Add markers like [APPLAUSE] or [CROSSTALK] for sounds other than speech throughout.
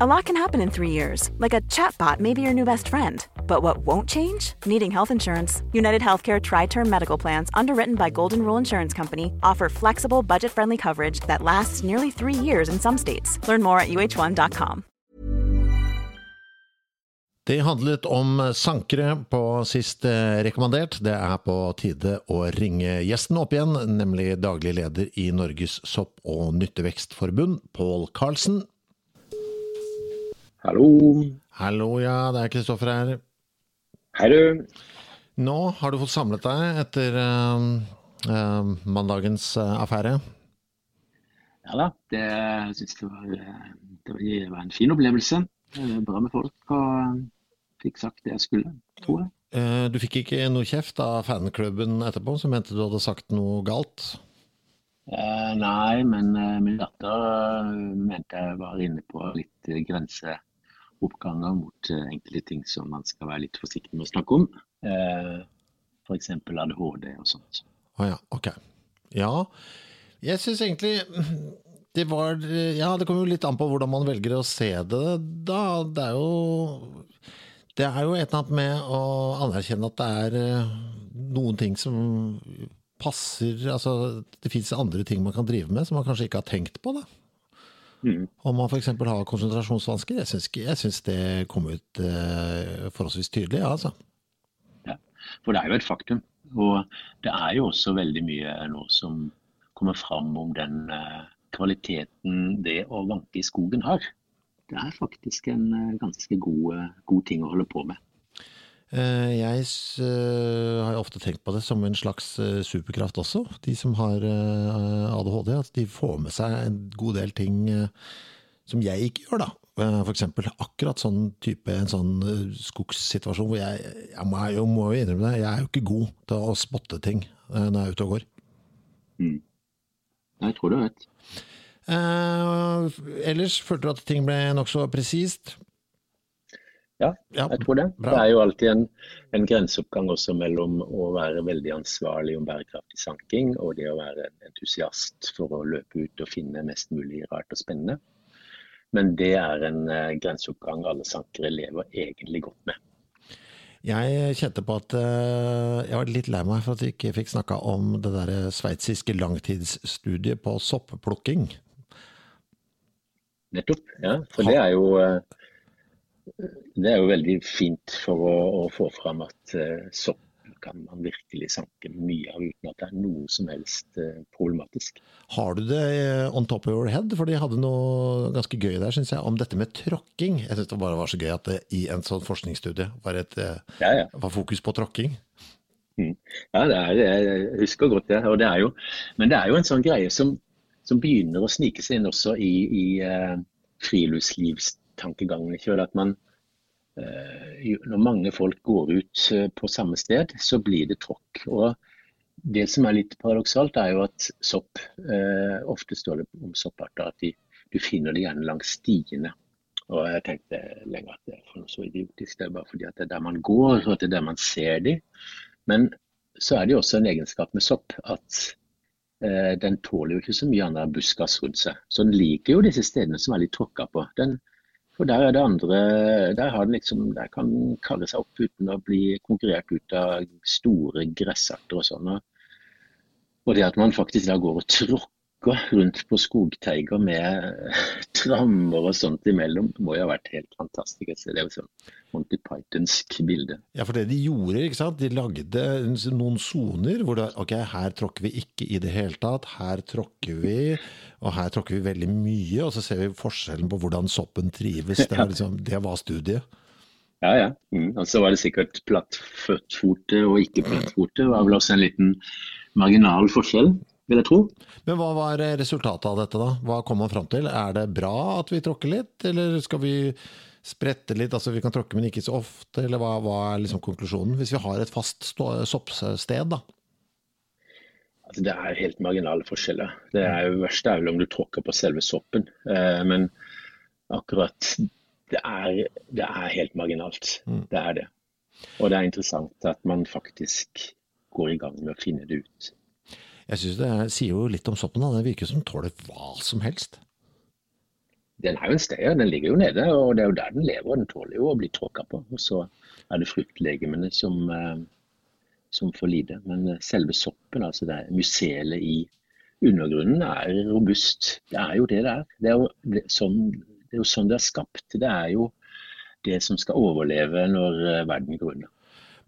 A lot can happen in three years, like a chatbot may be your new best friend. But what won't change? Needing health insurance. United Healthcare Tri Term Medical Plans, underwritten by Golden Rule Insurance Company, offer flexible, budget friendly coverage that lasts nearly three years in some states. Learn more at uh1.com. Det handlet om sankere på sist eh, rekommandert. Det er på tide å ringe gjesten opp igjen, nemlig daglig leder i Norges sopp- og nyttevekstforbund, Pål Karlsen. Hallo. Hallo, ja, det er Kristoffer her. Hei, du. Nå har du fått samlet deg etter uh, uh, mandagens uh, affære. Ja da, det syns jeg var, eh, det var en fin opplevelse. Var Bra med folk, og fikk sagt det jeg skulle, tror jeg. Eh, Du fikk ikke noe kjeft av fanklubben etterpå, som mente du hadde sagt noe galt? Eh, nei, men eh, min datter eh, mente jeg var inne på litt eh, grenseoppganger mot eh, enkelte ting som man skal være litt forsiktig med å snakke om. Eh, F.eks. ADHD og sånt. Å ja, ok. Ja, jeg syns egentlig [CLEARS THROAT] det var Ja, det kommer jo litt an på hvordan man velger å se det, da. Det er jo Det er jo et eller annet med å anerkjenne at det er eh, noen ting som passer Altså, det fins andre ting man kan drive med som man kanskje ikke har tenkt på, da. Mm. Om man f.eks. har konsentrasjonsvansker. Jeg syns, det kom ut eh, forholdsvis tydelig, ja, altså. For det er jo et faktum. Og det er jo også veldig mye nå som kommer fram om den eh, kvaliteten det å vanke i skogen har. Det er faktisk en eh, ganske god, god ting å holde på med. Eh, Jeg eh, har ofte tenkt på det som en slags eh, superkraft også. De som har ADHD, at de får med seg en god del ting som jeg ikke gjør, da. For eksempel akkurat sånn type en sånn skogssituasjon hvor jeg, jeg, må, jeg må jo innrømme det, jeg er jo ikke god til å spotte ting når jeg er ute og går. Mm. Jeg tror du vet. Eh, ellers følte du at ting ble nokså presist? Ja, jeg tror det. bra. Det er jo alltid en, en grenseoppgang også mellom å være veldig ansvarlig om bærekraftig sanking og det å være en entusiast for å løpe ut og finne mest mulig rart og spennende. Men det er en eh, grenseoppgang alle sankere lever egentlig godt med. Jeg kjente på at eh, jeg var litt lei meg for at vi ikke fikk snakka om det der sveitsiske langtidsstudiet på soppplukking. Nettopp. Ja, for det er jo eh, det er jo veldig fint for å, å få fram at uh, sopp kan man virkelig sanke mye av uten at det er noe som helst uh, problematisk. Har du det eh, on top of your head? For de hadde noe ganske gøy der, syns jeg, om dette med tråkking. Jeg syns det bare var så gøy at det i en sånn forskningsstudie var, et, uh, Ja, ja. var fokus på tråkking. Ja, det er, jeg husker godt det. Og det er jo, men det er jo en sånn greie som, som begynner å snike seg inn også i, i eh, Ikke vel? At man, eh, når mange folk går ut eh, på samme sted, så blir det tråkk. Og det som er litt paradoksalt, er jo at sopp eh, Ofte står det om sopparter at de, du finner det gjerne langs stiene. Og jeg tenkte lenge at det er noe så idiotisk. Det er bare fordi at det er der man går, og at det er der man ser de. Men så er det jo også en egenskap med sopp at eh, den tåler jo ikke så mye annet buskas rundt seg. Så den liker jo disse stedene som er litt tråkka på. Den, for der er det andre Der, har liksom, der kan den kalle seg opp uten å bli konkurrert ut av store gressarter og sånn. Og det at man faktisk da går og tråkker rundt på skogteiger med [LAUGHS] trammer og sånt imellom, må jo ha vært helt fantastisk. Det er jo sånn Monty Pythonsk bilde. Ja, for det de gjorde, ikke sant, de lagde noen soner hvor det ok, her tråkker vi ikke i det hele tatt, her tråkker vi, og her tråkker vi veldig mye, og så ser vi forskjellen på hvordan soppen trives. Det [LAUGHS] liksom, det var studiet. Ja, ja. Mm. Og så var det sikkert plattføttfote og ikke plattfote. Det var vel også en liten marginal forskjell. Vil jeg tro. Men hva var resultatet av dette, da? Hva kom man fram til? Er det bra at vi tråkker litt, eller skal vi sprette litt? Altså vi kan tråkke, men ikke så ofte, eller hva, hva er liksom konklusjonen? Hvis vi har et fast soppsted, da? Altså, det er helt marginale forskjeller. Det er jo verste er vel om du tråkker på selve soppen. Eh, men akkurat det er, det er helt marginalt. Mm. Det er det. Og det er interessant at man faktisk går i gang med å finne det ut. Jeg synes det sier jo litt om soppen. Den virker som den tåler hva som helst. Den er jo en steier, den ligger jo nede, og det er jo der den lever. Den tåler jo å bli tråkka på. Og så er det fruktlegemene som, eh, som får lide. Men eh, selve soppen, altså det myselet i undergrunnen, er robust. Det er jo det det er. Det er jo, det, sånn, det er jo sånn det er skapt. Det er jo det som skal overleve når eh, verden går under.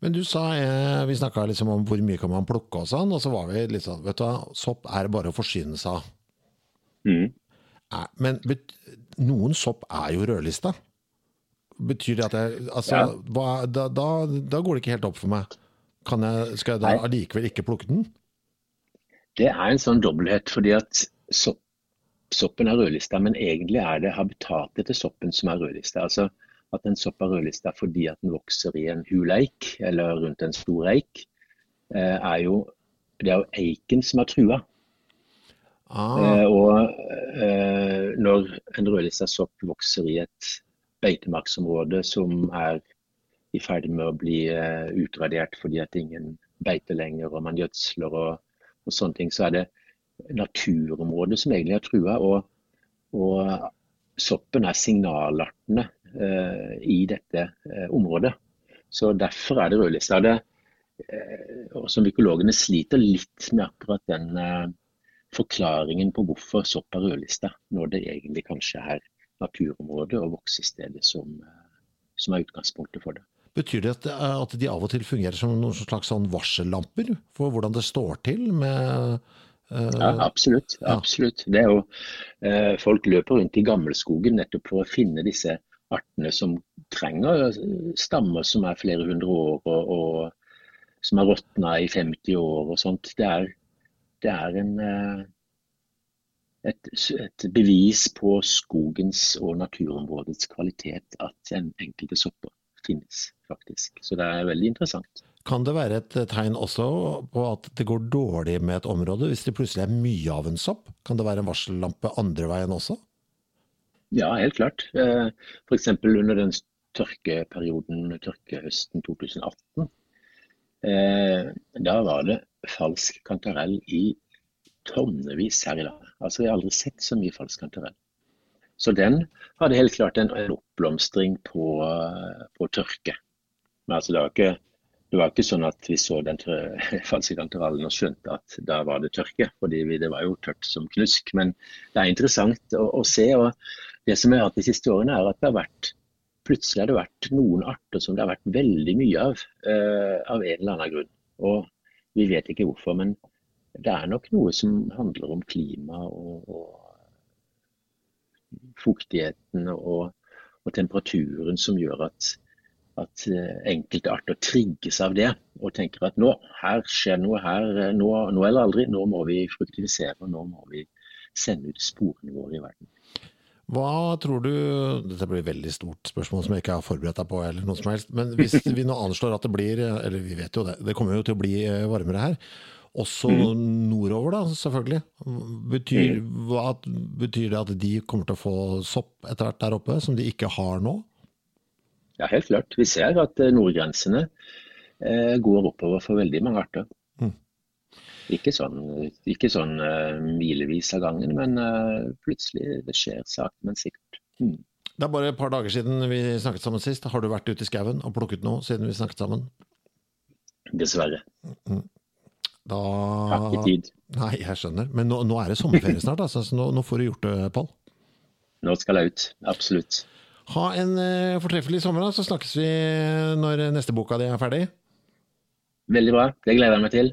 Men du sa, eh, vi snakka liksom om hvor mye kan man plukke og sånn, og så var vi litt sånn Vet du hva, sopp er bare å forsyne seg av. Mm. Men noen sopp er jo rødlista. Betyr det at jeg Altså, ja. hva, da, da, da, går det ikke helt opp for meg. Jeg, skal jeg da allikevel ikke plukke den? Det er en sånn dobbelthet, fordi at sopp, soppen er rødlista, men egentlig er det habitatet til soppen som er rødlista. Altså, at en sopp er rødlista fordi at den vokser i en huleik eller rundt en stor eik, eh, er jo det er jo eiken som er trua. Ah. Eh, og eh, når en rødlista sopp vokser i et beitemarksområde som er i ferd med å bli utradert fordi at ingen beiter lenger og man gjødsler og, og, sånne ting, så er det naturområdet som egentlig er trua. Og, og soppen er signalartene i dette eh, området. Så Derfor er det rødlista. Det, eh, og som Mykologene sliter litt med akkurat den forklaringen på hvorfor sopp er rødlista, når det egentlig kanskje er naturområdet og voksestedet som, som er utgangspunktet for det. Betyr det at, at, de av og til fungerer som noen slags sånn varsellamper for hvordan det står til med uh, Ja, absolutt. absolutt. Det er jo, uh, folk løper rundt i gammelskogen nettopp for å finne disse artene som trenger stammer som er flere hundre år, og, og som har råtna i 50 år og sånt. Det er, det er en, eh, et, et, bevis på skogens og naturområdets kvalitet at en enkelte sopper finnes, faktisk. Så det er veldig interessant. Kan det være et tegn også på at det går dårlig med et område, hvis det plutselig er mye av en sopp? Kan det være en varsellampe andre veien også? Ja, helt klart. Eh, F.eks. under den tørkeperioden, tørkehøsten 2018. Eh, da var det falsk kantarell i tonnevis her i landet. Altså, Jeg har aldri sett så mye falsk kantarell. Så den hadde helt klart en, oppblomstring på, på, tørke. Men altså, det var, ikke, det var ikke sånn at vi så den [LAUGHS] falske kantarellen og skjønte at da var det tørke. fordi det var jo tørt som knusk. Men det er interessant å, å se. og det som jeg har hatt de siste årene, er at det har vært plutselig har det vært noen arter som det har vært veldig mye av, uh, av en eller annen grunn. Og vi vet ikke hvorfor, men det er nok noe som handler om klima og, og fuktigheten og, og, temperaturen som gjør at, at uh, enkelte arter trigges av det og tenker at nå, her skjer noe, her, nå, nå eller aldri, nå må vi fruktifisere, og nå må vi sende ut sporene våre i verden. Hva tror du Dette blir et veldig stort spørsmål som jeg ikke har forberedt deg på, eller noe som helst. Men hvis [LAUGHS] vi nå anslår at det blir Eller vi vet jo det, det kommer jo til å bli eh, varmere her. Også mm. nordover, da, selvfølgelig. Betyr, mm. hva, betyr, det at de kommer til å få sopp etter hvert der oppe, som de ikke har nå? Ja, helt klart. Vi ser at eh, nordgrensene eh, går oppover for veldig mange arter. Ikke sånn, ikke sånn uh, milevis av gangen, men uh, plutselig det skjer sakte, men sikkert. Mm. Det er bare et par dager siden vi snakket sammen sist. Har du vært ute i skauen og plukket noe siden vi snakket sammen? Dessverre. Mm. Da... Har ikke tid. Nei, jeg skjønner. Men nå, nå er det sommerferie snart, altså, så nå, nå, får du gjort det, Pål. Nå skal jeg ut. Absolutt. Ha en uh, fortreffelig sommer, da, så snakkes vi når neste boka di er ferdig. Veldig bra. Det gleder jeg meg til.